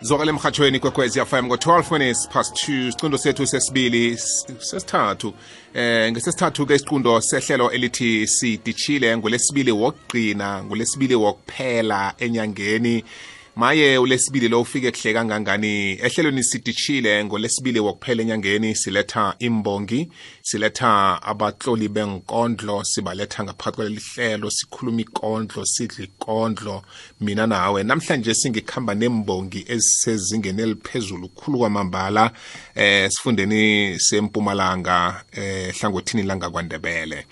zwakale emhatshweni kwekwezi fm ngo-12 minutes past 2 sicundo sethu sesibili sesithathu eh ngesesithathu-ke isicundo sehlelo elithi siditshile ngolesibili wokugcina ngolesibili wokuphela enyangeni maye ulesibili lo ufike kuhle kangangani? Ehlelweni sidishile ngolesibili wokuphela enyangeni siletha imbongi siletha abatloli benkondlo sibaletha ngaphakathi kwaleli hlelo sikhuluma ikondlo sidla ikondlo. Mina nawe namhlanje singikuhamba nembongi ezisezingeni eliphezulu khulu kwamambala eh sifundeni sempumalanga eh hlangothini langa kwandebele.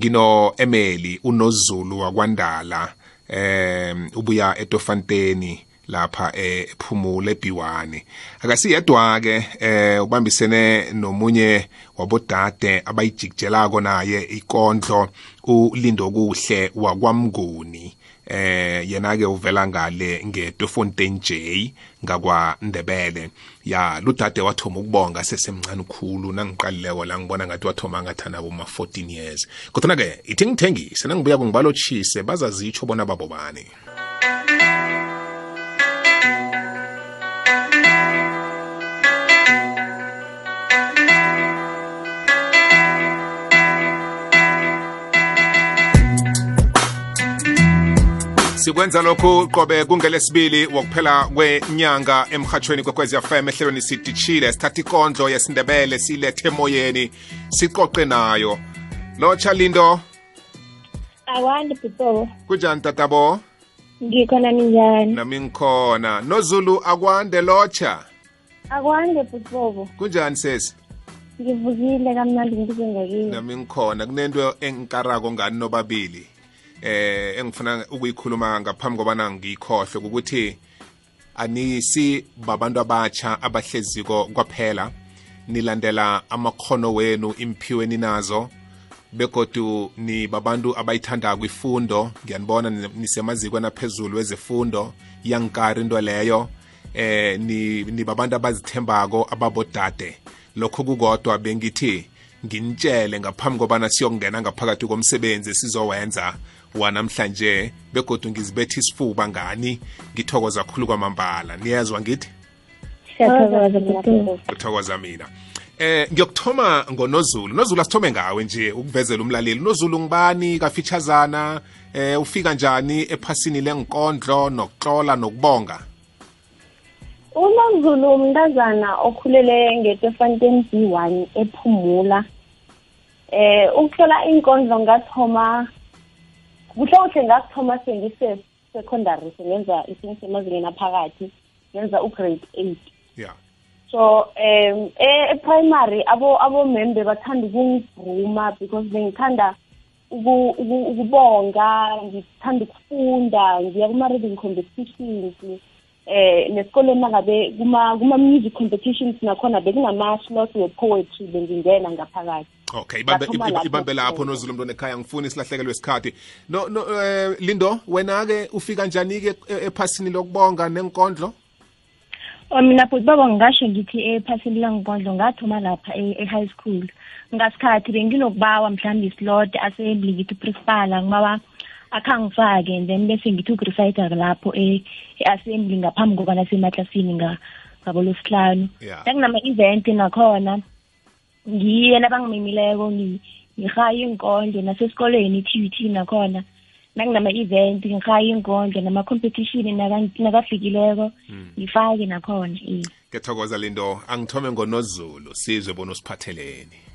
Ngino emeli unozulu wakwandala eh ubuya etofanteni lapha ephumula eBhiwane akasiyedwa ke eh ubambisene nomunye wabodade abayijikijelako naye ikondlo ulindo kuhle wakwamnguni. Eh yena ke uvela ngale ngeTofontein J ngakwa Ndebele ya ludade wathoma ukubonga sesemncane ukhulu nangiqalileko la ngibona ngathi wathoma ngathana boma 14 years. Kodwa ke ithi ngithengise nangibuya kungibalotshise bazazitsho bona babobani. Sikwenza lokhu qobe kungelesibili wokuphela kwenyanga emhathweni kwekwezi fm ehlelweni sidishile sithatha ikondlo yesindebele silethe emoyeni siqoqe nayo. Lotsha lindo. Akwandi bhutobo kunjani tatabo? Ngikhona ninjani nami ngikhona. Nozulu akwande lotsha. Akwande bhutobo kunjani sesi? Ngivukile kamnandi ngibike ngakini nami ngikhona. Kunento engikarako ngani nobabili? Eh engifuna ukuyikhuluma ngaphambi kobana ngiyikhohle ukuthi anisi babantu abatsha abahleziko kwaphela. Nilandela amakhono wenu imphiweni nazo begodu ni babantu abayithandako ifundo. Ngiyanibona nisemazikweni aphezulu wezefundo yankari into leyo. Eh ni, ni babantu abazithembako ababodade. Lokho kukodwa bengithi nginitshele ngaphambi kobana siyokungena ngaphakathi komsebenzi sizowenza wanamhlanje begodu ngizibetha isifuba ngani? Ngithokoza khulu kwamambala. Niyezwa ngithi? Siyathokoza bhutobo uthokoza mina. Eh ngiyokuthoma ngonozulu. Nozulu asithome ngawe nje ukuvezela umlaleli. Nozulu ngibani kafitshazana eh ufika njani ephasini lenkondlo nokutlola nokubonga? Unozulu umntazana okhulele ngetefontein b one ephumula. Eh ukuthola inkondlo ngathoma kuhle kuhle ngakuthoma sengise-secondary sengenza isengisemazingeni aphakathi ngenza ugrade eight. Yeah so um e-primary abo abomembe bathanda ukungivuma because bengithanda uku- uku- ukubonga ngithanda ukufunda ngiya kuma-reading competitions. Eh nesikoleni mangabe kuma kuma music competitions nakhona bekungama-slot we-poetry bengingena ngaphakathi. Okay ibambe, Ngathoma iba- lapho ibambe lapho kuphela. nozulu mntwana ekhaya ngifuni silahlekelwe isikhathi no, no eh, lindo wena-ke ufika njani-ke e- ephasini lokubonga nenkondlo? Oh, mina futhi baba ngingasho ngithi ephasini langikondlo ngathoma lapha e- e-high school. Ngasikhathi benginokubawa mhlawumbe islot assembly ngithi principal ngibawa akhangifake and then bese ngithi ukureciter lapho e- e-assembly ngaphambi kobana semaklasini nga- ngabolosihlanu Yeah. nakunama-event nakhona ngiye nabangimemileko ngi- ngirhaye inkondlo nasesikolweni i-t t nakhona. Nakunama-event ngirhaye inkondlo nama-competition naka- nakafikileko ngifake nakhona iye ngiyathokoza lindo. Angithome ngonozulu sizwe bona usiphatheleni.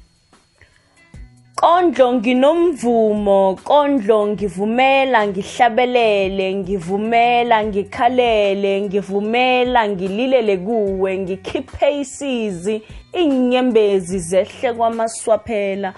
Kondlo nginomvumo, kondlo ngivumela ngihlabelele, ngivumela ngikhalele, ngivumela ngililele kuwe, ngikhiphe isizi, inyembezi zehle kwamaswaphela.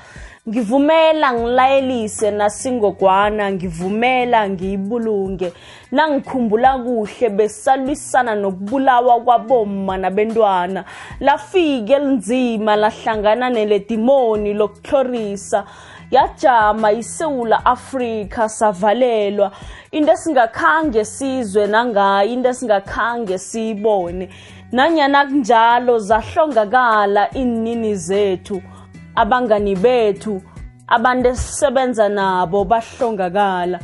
Ngivumela ngilayelise nasingogwana, ngivumela ngiyibulunge. Nangikhumbula kuhle besalwisana nokubulawa kwabomma nabentwana. Lafike elinzima lahlangana neledimoni lokuhlorisa. Yajama isewula Afrika savalelwa. Into esingakhange sizwe nangayo, into esingakhange siyibone. Nanyana kunjalo zahlongakala inini zethu. Abangani bethu abantu esisebenza nabo bahlongakala.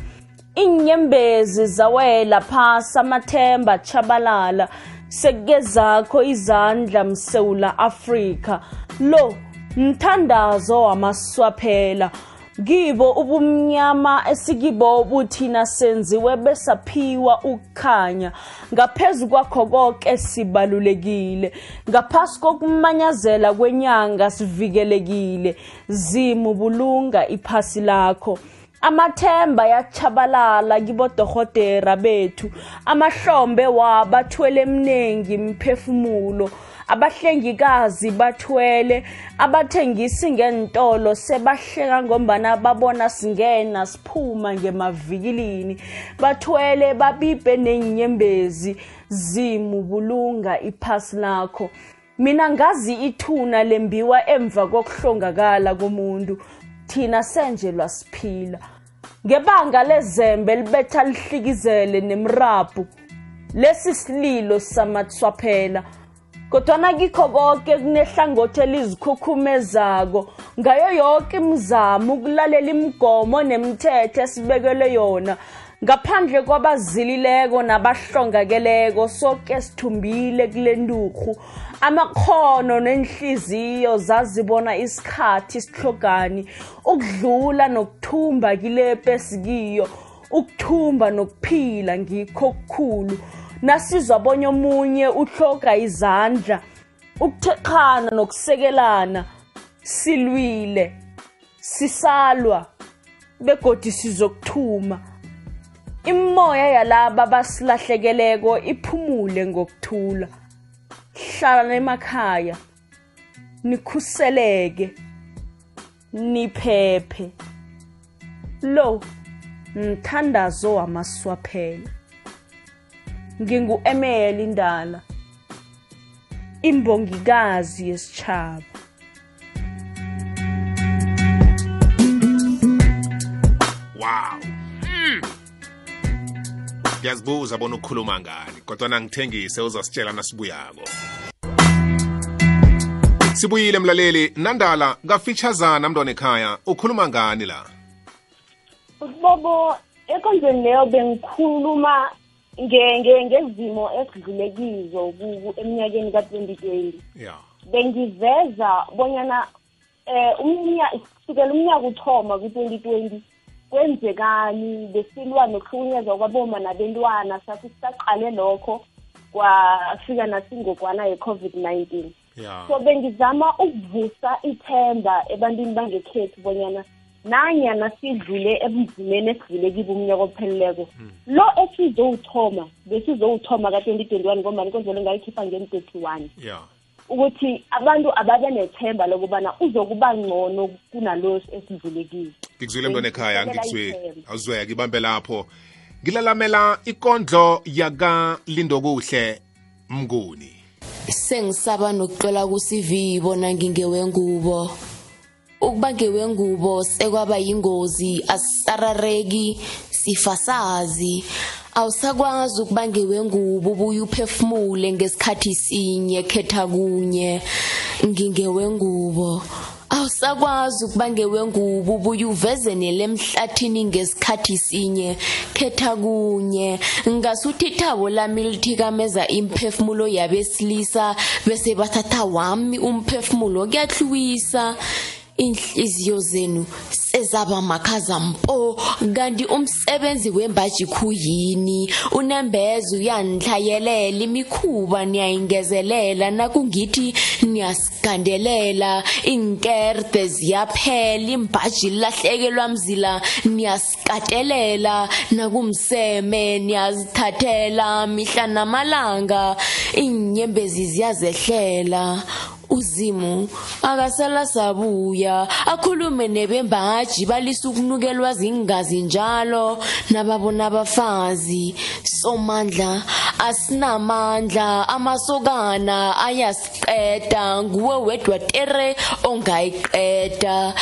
Inyembezi zawela phasi amathemba chabalala sekukezakho izandla msewula afrika. Lo mthandazo wamaswaphela. Kibo ubumnyama esikibo buthina senziwe besaphiwa ukukhanya. Ngaphezu kwakho konke sibalulekile. Ngaphasi kokumanyazela kwenyanga sivikelekile. Zimu bulunga iphasi lakho. Amathemba yachabalala kibodohotera bethu. Amahlombe wabathwele emningi imphefumulo abahlengikazi bathwele abathengisi ngentolo sebahleka ngombana babona singena siphuma ngemavikilini. Bathwele babibe nenyembezi zimu bulunga iphasi lakho. Mina ngazi ithuna lembiwa emva kokuhlongakala komuntu thina senjelwa siphila ngebanga lezembe libetha lihlikizele nemrabu lesi sililo samathswaphela kodwana kikho konke kunehlangothi elizikhukhumezako. Ngayo yonke imizamo ukulalela imigomo nemithetho esibekelwe yona. Ngaphandle kwabazilileko nabahlongakeleko soke sithumbile kule nturhu amakhono nenhliziyo zazibona isikhathi isihlogani ukudlula nokuthumba kilepe sikiyo ukuthumba nokuphila ngikho okukhulu nasizwa bonye omunye uhloga izandla. Ukutheqhana nokusekelana. Silwile sisalwa begodi sizokuthuma. Imimoya yalaba basilahlekeleko iphumule ngokuthula. Hlala emakhaya nikhuseleke niphephe. Lo mthandazo wamaswaphela. Ngingu-emeli indala imbongikazi yesitshaba. Wow. Mm. ngiyazibuza bona ukukhuluma ngani kodwa ngithengise uzasitshela nasibuyako. Sibuyile mlaleli. Nandala kafitshazana mntwana ekhaya. Ukhuluma ngani la? Bobo ekonzweni leyo bengikhuluma nge- nge- ngezimo esidlule kizo ku- eminyakeni ka-twenty twenty. Ya. Bengiveza bonyana eh umnya kusukela umnyaka uthoma ku-twenty twenty kwenzekani? Besilwa nokuhlukunyezwa kwaboma nabentwana sathi sisaqale lokho kwafika nasingogwana ye-covid-19 ya. So bengizama ukuvusa ithemba ebantwini bangekhethu bonyana nanyana sidlule ebunzimeni esidlule kibo umnyaka opheleleko. Lo esizowuthoma besizowuthoma ka-twenty twenty-one ngombani konzelo ngayikhipha ngen-thirty-one ya. Ukuthi abantu ababe nethemba lokubana uzokuba ngcono kunalo esidlule kizo ngikuzwile mntwana ekhaya Ngikubekela ngikuzwe. ithemba. awuzweka ngibambe lapho. Ngilalamela ikondlo yakalindokuhle mnguni. Sengisaba nokuxola ku-CV bona ngingewengubo ukuba ngewengubo sekwaba yingozi asisarareki sifasazi. Awusakwazi ukuba ngewengubo ubuye uphefumule ngesikhathi sinye khetha kunye. Ngingewengubo awusakwazi ukuba ngewengubo ubuye uveze nelemhlathini ngesikhathi sinye khetha kunye. Ngasuthi ithabo lami lithikameza imphefumulo yabesilisa bese bathatha wami umphefumulo kuyahlwisa inhliziyo zenu sezaba makhaza mpo kanti umsebenzi wembaji khuyini? Unembeza uyandihlayelela imikhuba niyayingezelela nakungithi niyasigandelela iinkerde ziyaphela imbaji lilahlekelwa mzila niyasikatelela nakumseme niyazithathela mihla namalanga iinyembezi ziyazehlela. Uzimu akasala sabuya akhulume nebembaji balisa ukunukelwa zingazi njalo nababona abafazi. Somandla asinamandla amasokana ayasiqeda nguwe wedwa tere ongayiqeda.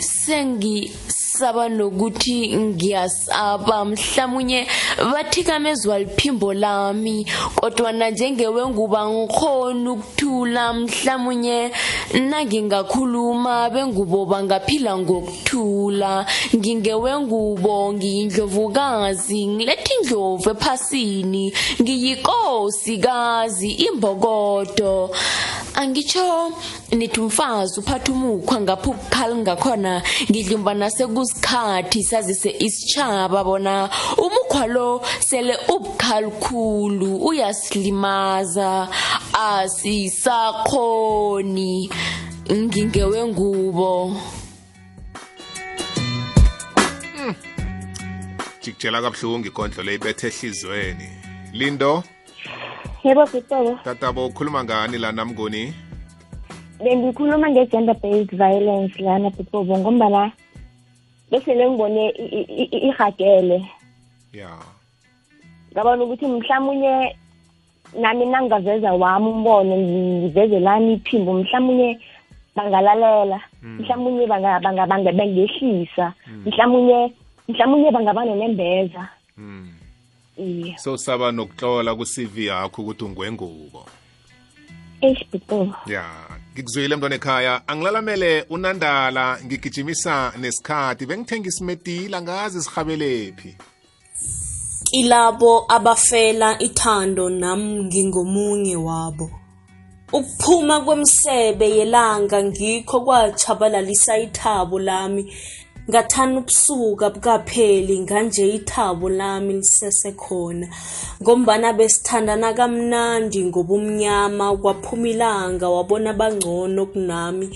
Sengi ngisaba nokuthi ngiyasaba. Mhlamunye bathikamezwa liphimbo lami kodwana njengewenguba ngikhona ukuthula. Mhlamunye nangingakhuluma bengubo bangaphila ngokuthula. Ngingewengubo ngiyindlovukazi ngiletha indlovu ephasini ngiyikosikazi imbokodo. Angitsho nithi umfazi uphatha umukhwa ngapho ukukhala ngakhona ngidlumba nasekusikhathi sazise isitshaba bona umukhwa lo sele ubukhalikhulu uyasilimaza asisakhoni ngingewengubo. Jikujela kabuhlungu ikondlo le ibethe ehliziyweni. Lindo? Yebo bhitobo tatabo ukhuluma ngani la namngoni bengikhuluma nge-gender based violence lana bhitobo ngombana besele ngibone i- i- i- irhagele. Ya. Ngabona ukuthi mhlawumunye nami nangingaveza wami umbono ngiveze lami iphimbo mhlawumunye bangalalela mhlawumunye banga- banga- banga- bangehlisa mhlawumunye mhlawumunye bangaba nenembeza. Mm. Iye. So saba nokutlola ku-cv yakho ukuthi bhitobo ya ngikuzwile mntwana ekhaya. Angilalamele unandala ngigijimisa nesikhathi. Bengithenga isimetila ngazi sihabelephi kilabo abafela ithando nami ngingomunye wabo. Ukuphuma kwemsebe yelanga ngikho kwachabalalisa ithabo lami ngathana ubusuka bukapheli nganje ithabo lami lisesekhona. Ngombana besithandana kamnandi ngobumnyama kwaphumilanga wabona bangcono kunami.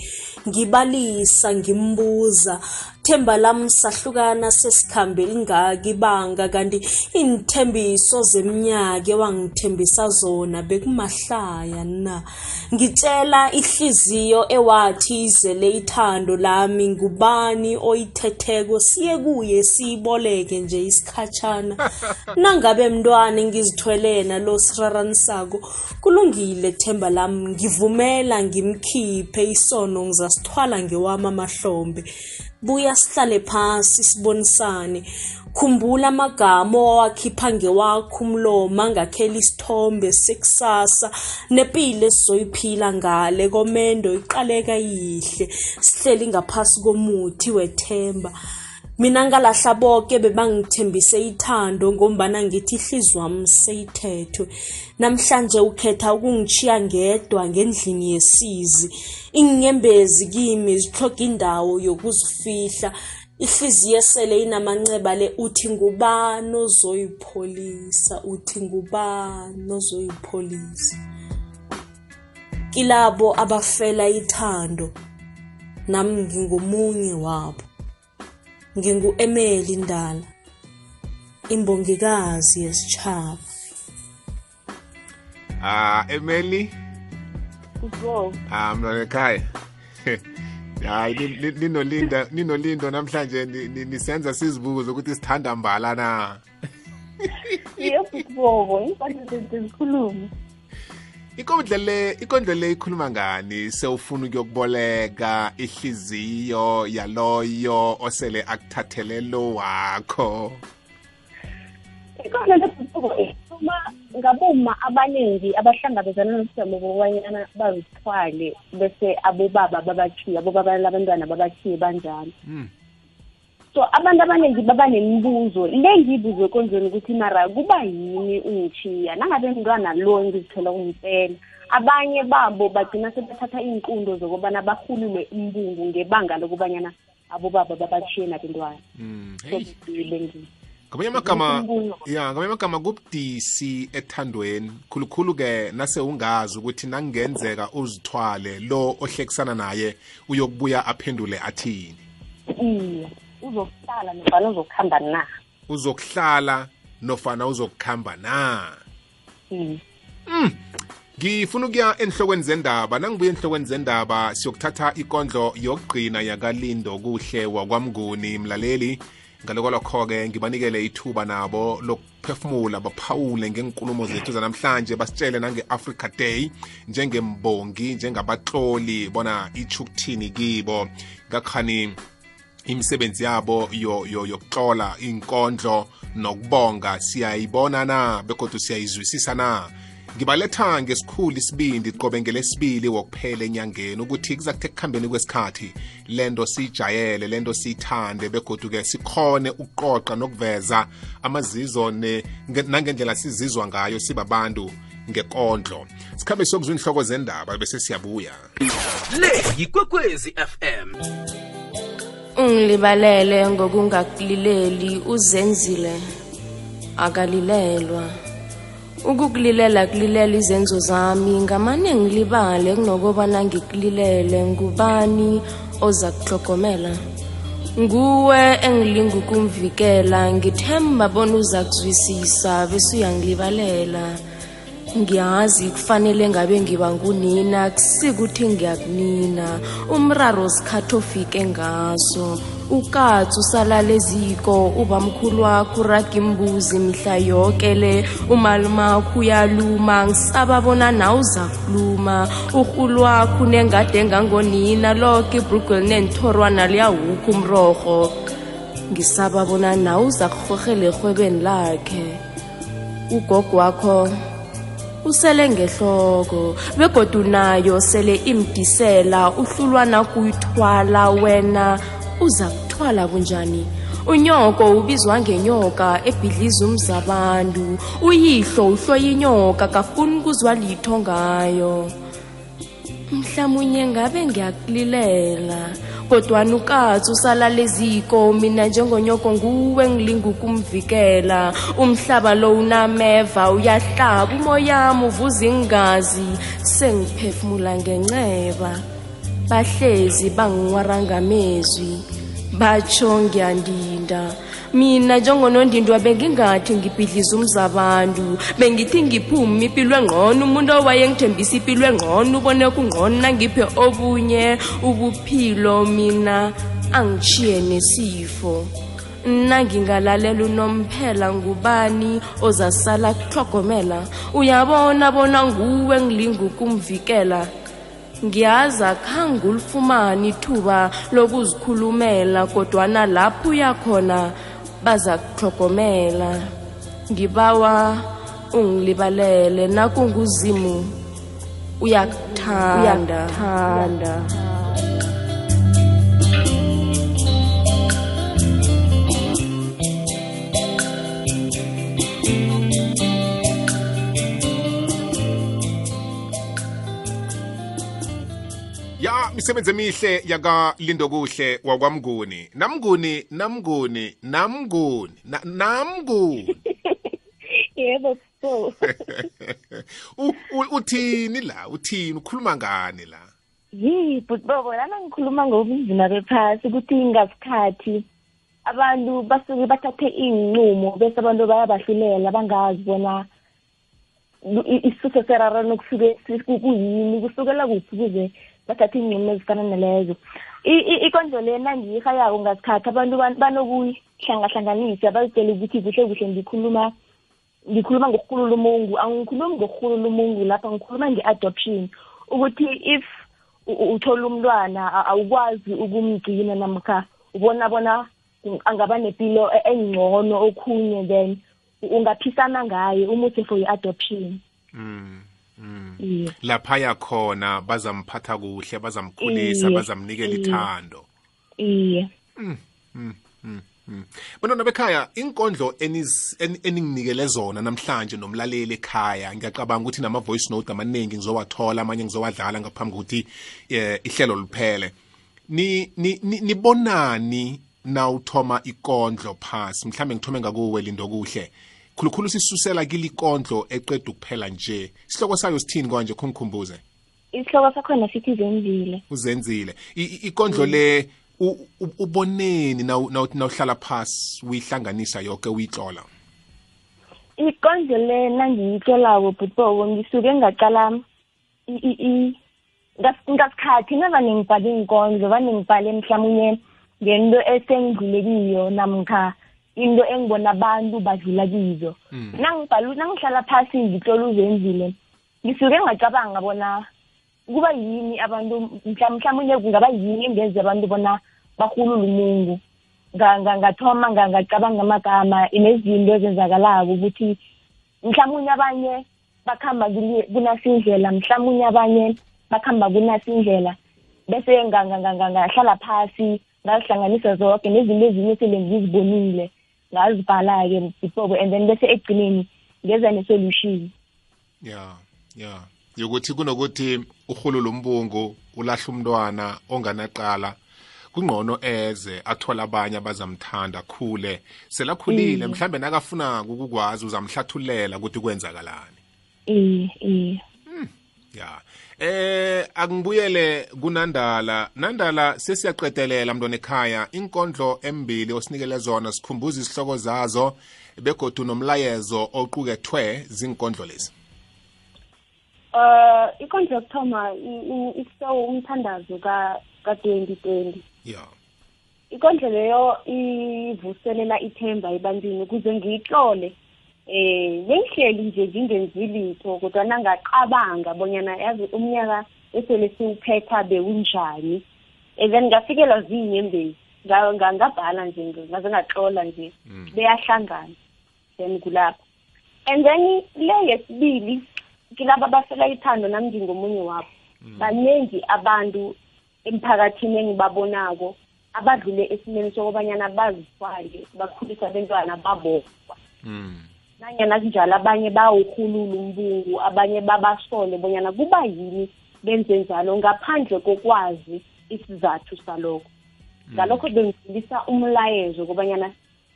Ngibalisa ngimbuza themba lami sahlukana sesikhambe lingaki ibanga kanti iinthembiso zeminyaka ewangithembisa zona bekumahlaya na. Ngitshela ihliziyo ewathi izele ithando lami ngubani oyithetheko? Siye kuye siyiboleke nje isikhatshana. Nangabe mntwana engizithwelena lo siraranisako kulungile themba lami ngivumela ngimkhiphe isono ngizasithwala ngewami amahlombe. Buya sihlale phasi sibonisane. Khumbula amagama owawakhipha ngewakho umlomo angakhela isithombe sekusasa. Nepilo esizoyiphila ngale komendo iqaleka yihle. Sihleli ngaphasi komuthi wethemba. Mina ngalahla boke bebangithembise ithando ngombana ngithi ihliziyo wami seyithethwe namhlanje ukhetha ukungichiya ngedwa ngendlini yesizi. Inyembezi kimi zihloga indawo yokuzifihla. Ihliziyo esele inamanceba le uthi ngubani ozoyipholisa? Uthi ngubani ozoyipholisa? Kilabo abafela ithando nami ngingomunye wabo ngingu-emeli ndala imbongikazi yesitshaba. Ah emeli? Wo. ah mntwana ekhaya. Hayi ni- ni- ninolinda ninolindo namhlanje ni- ni- nisenza sizibuze ukuthi sithanda mbala na yebo bhitobo inkondlo le ikondlo le ikhuluma ngani? Sewufuna ukuyokuboleka ihliziyo yaloyo osele akuthathele lo wakho? Ikhona lebhuko uma ngaboma abaningi abahlangabezana nosimo bokubanyana bazithwale bese abobaba babakhiye abobaba labantwana babakhiye banjalo. Mm. So abantu abaningi baba nemibuzo. Le ngiyibuzwe konzweni ukuthi mara kuba yini ungithiya nangabe mntwana lo ngizithola umpela abanye babo bagcina sebathatha iy'nqundo zokubana bahulule umbungu ngebanga lokubanyana abobaba babakhiye nabentwana. Mm, so hey. bile ngiyo ngamanye amagama Umbuzo. ya ngamanye amagama kubudisi ethandweni. Khulukhulu-ke nase ungazi ukuthi nakungenzeka uzithwale lo ohlekisana naye uyokubuya aphendule athini? Iye. Uzokuhlala nofana uzokuhamba na? Uzokuhlala nofana uzokuhamba na? Mm. ngifuna ukuya enhlokweni zendaba. Nangibuya enhlokweni zendaba siyokuthatha ikondlo yokugcina yakalindo kuhle wakwamnguni mlaleli. Ngalokwalokho-ke ngibanikele ithuba nabo lokuphefumula baphawule ngenkulumo zethu zanamhlanje basitshele nange-africa day njengembongi njengabatloli bona ichukuthini kibo. Ngakhani imisebenzi yabo yo- yo- yokuhlola inkondlo nokubonga. Siyayibona na? Begodwa siyayizwisisa na? Ngibaletha ngesikhulu isibindi qobe ngelesibili wokuphela enyangeni ukuthi kuza kuthe kuhambeni kwesikhathi lento siyijayele lento siyithande begodu-ke sikhone ukuqoqa nokuveza amazizo ne- nge- nangendlela sizizwa ngayo sibabantu ngekondlo. Sikhambe siyokuzwa inhloko zendaba bese siyabuya. Le yikwekwezi fm ungilibalele ngokungakulileli uzenzile akalilelwa. Ukukulilela kulilela izenzo zami ngamane ngilibale kunokobana ngikulilele. Ngubani oza kuhlogomela nguwe engilinga ukumvikela. Ngithemba bona uza kuzwisisa bese uyangilibalela. Ngiyazi kufanele ngabe ngiba ngunina kusikuthi ngiyakunina. Umraro sikhathi ofike ngaso. Ukatsi usalala eziko ubamkhulu wakho uraga imbuzi mihla yoke le. Umalumakho uyaluma ngisaba bona nawe uza kuluma urhulu wakho unengade engangonina loke ibrugel nenithorwana liyawukho umroho ngisaba bona nawe uza kurhorhela erhwebeni lakhe. Ugogo wakho usele ngehloko begodu nayo sele imdisela uhlulwa nakuyithwala wena uza kuthwala bunjani? Unyoko ubizwa ngenyoka ebhidliza umzabantu. Uyihlo uhloya inyoka kafuni ukuzwa litho ngayo. Mhlamunye ngabe ngiyakulilela. Kodwana ukatsi usalala eziko mina njengonyoko nguwe ngilinga ukumvikela. Umhlaba lo unameva uyahlaba umoyami uvuza ingazi. Sengiphefumula ngenceba bahlezi banginwarangamezwi batsho ngiyandinda. Mina njengonondindwa bengingathi ngibhidliza umzabantu. Bengithi ngiphume impilo engqono umuntu owayengithembisa impilo engqono ubone kungqono nangiphe obunye ubuphilo mina angishiye nesifo. Nangingalalela unomphela ngubani ozasala kuhlogomela uyabona bona nguwe ngilinga ukumvikela? Ngiyazi akhange ulifumane ithuba lokuzikhulumela kodwana lapho uyakhona baza kuhlokomela ngibawa ungilibalele nakunguzimu. Uyakuthanda. Uyakuthanda misebenzi emihle yakalindo kuhle wakwamnguni namnguni namnguni namnguni na- namnguni yebo so uthini la uthini ukhuluma ngani la yi but bobo lana ngikhuluma ngobunzima bephasi ukuthi ngasikhathi abantu basuke bathathe iy'nqumo bese abantu bayabahlulela bangazi bona isisuso serarano kusuke kuyini kusukela kuphi kuze bathathe iy'nqumo ezifana nalezo I- i- ikondlo le nangiyihayako ngasikhathi abantu ban- banokuyihlanganhlanganisa bazitshele ukuthi kuhle kuhle ngikhuluma ngikhuluma ngokurhulula umungu. Angikhulumi ngokurhulula umungu lapha ngikhuluma nge-adoption. Ukuthi if u- u- uthola umntwana a- awukwazi ukumgcina namkha ubona bona u- angaba nepilo e- engcono okhunye then u- ungaphisana ngaye umuse for i-adoption. Mm. Mm. iye. Lapha yakhona bazamphatha kuhle bazamkhulisa bazamnikela ithando. Iye. Bantwana bekhaya inkondlo eninginikele zona namhlanje nomlaleli ekhaya ngiyacabanga ukuthi nama-voice note amaningi ngizowathola amanye ngizowadlala ngaphambi kokuthi eh, ihlelo liphele. Ni ni ni- nibonani nawuthoma ikondlo phasi? Mhlambe ngithome ngakuwe lindo kuhle khulukhulu sisusela kile ikondlo eqeda ukuphela nje. Isihloko sayo sithini kwanje khongikhumbuze isihloko sakhona sithi zenzile. Uzenzile. I- i- ikondlo le u- u- uboneni naw- naw- nawuhlala phasi uyihlanganisa yonke uyitlola ikondlo le nangiyitlolako bhutboko ngisuke ngaqala i- i- i- ngas- ngasikhathi navane ngibhale iinkondlo vane ngibhale mhlawumunye ngento esengidlule kiyo namkha into engibona abantu badlula kizo. Nangibhala nangihlala phasi ngitlola uzenzile ngisuke ngacabanga bona kuba yini abantu mhla- mhlawumunye kungaba yini engenza abantu bona bahulula umungu Nga- nga- ngathoma nga- ngacabanga amagama nezinto ezenzakalako ukuthi mhlawumunye abanye bakhamba kuli- kunasindlela mhlawumunye abanye bakhamba kunasindlela bese nga- nga- nga- nga- ngahlala phasi ngazihlanganisa zonke nezinto ezinye sele ngizibonile. Ngazibhala-ke before and then bese egcineni ngeza ne-solution. Ya ya. Yokuthi kunokuthi uhulula umbungu ulahla umntwana onganaqala kungqono eze athola abanye abazamthanda khule selakhulile mhlambe nakafuna ukukwazi uzamhlathulela ukuthi kwenzakalani. Iye iye. Ya. Eh akungibuyele kunandala. Nandala sesiyaqedelela mntwana ekhaya. Inkondlo embili osinikele zona sikhumbuza isihloko zazo begodu nomlayezo oqukethwe zinkondlo lezi. Uh ikonto yokuthoma isihloko umthandazo ka-2020 ya. Ikondlo leyo ivuselela ithemba ebantwini ukuze ngiyitlole. Eh bengihleli nje ngingenzi litho kodwa nangaqabanga bonyana yazi umnyaka esele siwuphetha bewunjani. And then ngafikelwa nga- ngabhala nje ngaze ngaxola nje beyahlangana then kulapho. And then le yesibili kilaba abafela ithando nami ngingomunye wabo. Baningi abantu emphakathini engibabonako abadlule esimeni sokubanyana bazifake bakhulisa abentwana babodwa. Mm. Nanyana kunjalo abanye bawuhulula umbungu abanye babasole bonyana kuba yini benze njalo ngaphandle kokwazi isizathu salokho. Ngalokho bengifundisa umlayezo kobanyana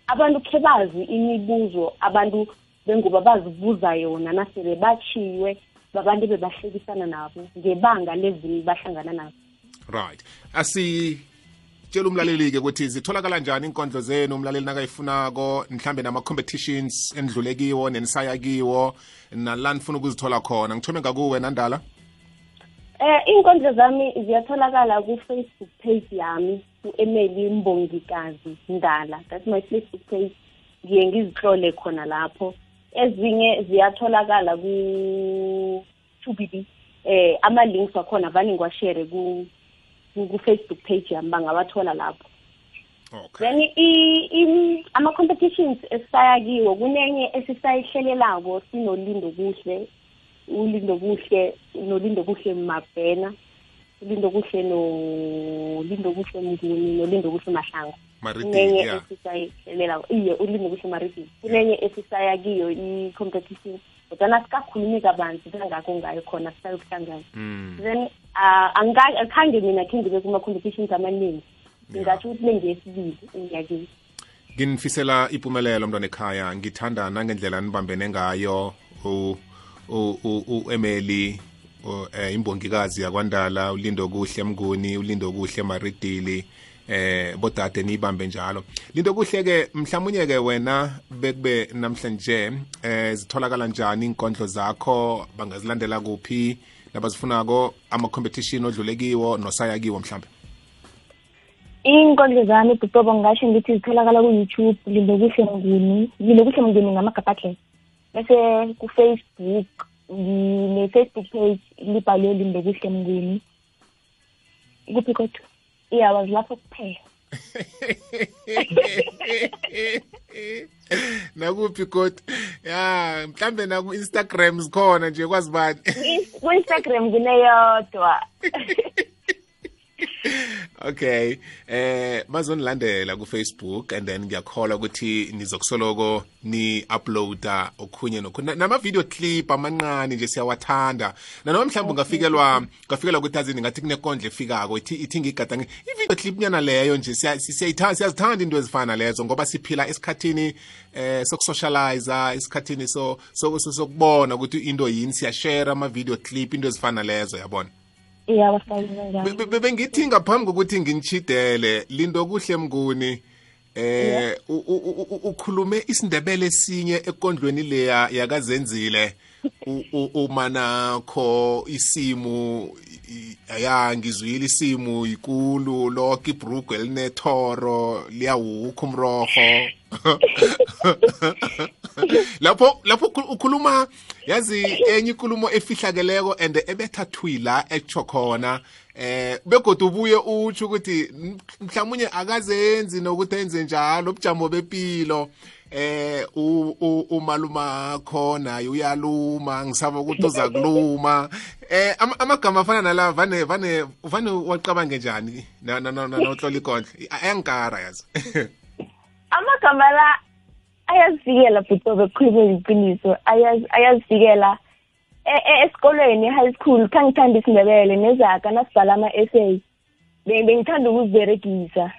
abantu khe bazi imibuzo abantu benguba bazibuza yona nasele bachiwe babantu bebahlekisana nabo ngebanga lezimo bahlangana nazo right. Asitshela umlaleli-ke ukuthi zitholakala njani inkondlo zenu umlaleli nakayifunako mhlambe nama-competitions endlule kiwo nenisaya kiwo nala nifuna ukuzithola khona? Ngithome ngakuwe nandala. Eh inkondlo zami ziyatholakala ku-Facebook page yami ku-Emily Mbongikazi Ndala. That's my Facebook page. Ngiye ngizihlole khona lapho. Ezinye ziyatholakala ku 2BB eh ama links wakhona vane ngiwashare ku ku- ku-Facebook page yami bangabathola lapho. Okay. Then ama-competitions esisaya kiwo kunenye esisayihlelelako sinolindo kuhle ulindo kuhle nolindo kuhle mabhena ulindo kuhle nolindo kuhle mnguni nolindo kuhle mahlango ya. esisayihlelela iye ulindo kuhle maridi kunenye esisaya kiyo i-competition. Kodwana sikakhulumi kabanzi kangako ngayo khona sisayokuhlangana mm. then ah, akhange mina khe ngibe kuma-competitions amaningi. Ngingatsho ukuthi lengiyesibili enyakeni. Nginifisela impumelelo mntwana ekhaya. Ngithanda nangendlela nibambene ngayo u- u- u- u-emeli eh, imbongikazi yakwandala ulindo kuhle mnguni ulindo kuhle maridili eh bodade niyibambe njalo. Linto kuhle ke mhlawumunye ke wena bekube namhlanje eh zitholakala njani inkondlo zakho? Bangazilandela kuphi? Nabazifunako ama-competition odlule kiwo nosaya kiwo mhlambe? Iinkondlo zami butobo ngingasho ngithi zitholakala ku-youtube. Lindo kuhle mnguni lindo kuhle mnguni ngamagabhadlela bese ku-facebook ngine-facebook page libhalwe lindo kuhle mnguni. Kuphi kodwa? Iyawa zilapho kuphela nakuphi kodwa ya mhlambe naku-instagram zikhona nje kwazi bani? Ku-instagram kuneyodwa okay eh bazonilandela kufacebook and then ngiyakholwa ukuthi nizokusoloko ni-uploada okhunye nokhunye nama-video clip amancane nje siyawathanda. Nanoma mhlawumbe ungafikelwa ungafikelwa ukuthi azini ngathi kunekondla efikako ithi i-video clip nyana leyo nje siyazithanda into ezifana lezo ngoba siphila esikhathini eh sokusocializa esikhathini so so- so- sokubona ukuthi into yini siyashare ama-video clip into ezifana lezo yabona bengithi ngaphambi kokuthi nginitshidele linto kuhle mnguni eh ukhulume isindebele sinye ekondlweni leya yakazenzile. Umanakho isimu i- aya ngizwile isimu ikulu lokho ibhrugwe elinethoro liyawukho umroho lapho lapho ukhu- ukhuluma yazi enye ikulumo efihlakeleko and ebethathwi la etsho khona eh begodwa ubuye utsho ukuthi "M- mhlawumunye akazenzi nokuthi enze njalo ubujamo bempilo eh umaluma khona uyaluma ngisaba ukuthi uza kuluma. Eh ama- amagama afana nala vane vane vane wacabange njani na na na notlola ikondlo? Ayangikara yazi. Amagama la ayazivikela bhutobe kukhulumela iqiniso ayaz- ayazivikela E- e- esikolweni e-high school khangithanda isindebele nezaka nasibhala ama-essay Be- bengithanda ukuziberegisa.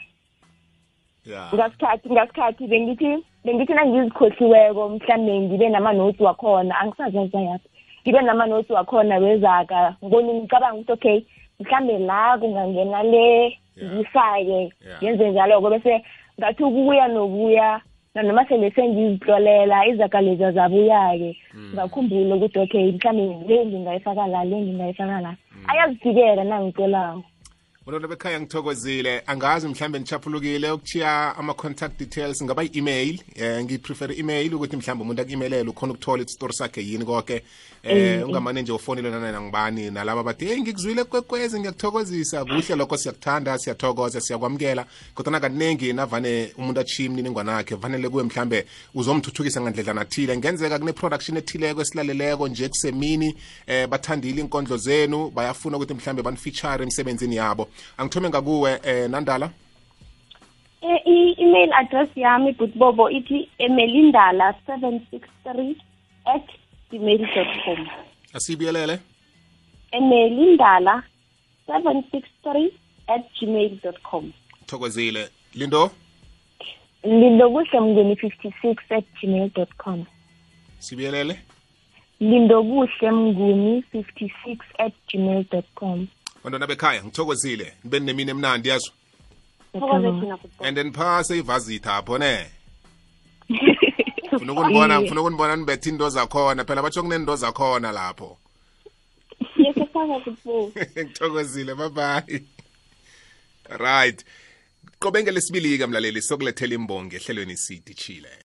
Ya. Ngasikhathi ngasikhathi bengithi bengithi nangizikhohliweko mhlawumbe ngibe nama-notes wakhona angisazaza yaphi. Ngibe nama-notes wakhona wezaka ngiboni ngicabanga ukuthi okay mhlawumbe la kungangena le Yeah. ngifake Yeah. ngenze njalo-ko bese ngathi ukubuya nokuya nanoma sele sengizihlolela izaga leza zabuya-ke ngakhumbula ukuthi okay mhlawumbe le ngingayifaka la le ngingayifaka la. Ayazivikela nangicolako Bona bekhaya ngithokozile. Angazi mhlambe nichaphulukile ukuchiya ama contact details ngaba i-email. Eh ngiprefer i-email ukuthi mhlambe umuntu aku-emailele ukhona ukuthola isitori sakhe yini konke eh ungamane nje ufonile nanana ngibani nalaba bathi hey ngikuzwile kwekwezi ngiyakuthokozisa. Kuhle lokho siyakuthanda siyathokoza siyakwamukela. Kodwa kaningi navane umuntu achiye imniningwane yakhe vanele kuwe mhlambe uzomthuthukisa ngandledlana thile. Ngenzeka kune-production ethileko esilaleleko nje kusemini eh bathandile inkondlo zenu bayafuna ukuthi mhlambe banifeature emsebenzini yabo. Angithome ngakuwe eh nandala. Eh, i-email address yami butbobo ithi emelindala 763 at gmail com. Asibiyelele. Emelindala 763 at gmail com. Thokozile. Lindo? Lindokuhle mngeni 56 at gmail dot com. Sibiyelele. Lindokuhle mnguni 56 at gmail com bantwana bekhaya ngithokozile. Nibe nemini emnandi yazo thokoze thina butbobo and then phase ivazitha apho ne? Funa ukunibona ngifuna ukunibona nibethe into zakhona phela batsho kunento zakhona lapho. Yesefaka butbobo ngithokozile bye bye right. Qobe ngelesibili-ke mlaleli sokulethela imbongi ehlelweni sidishile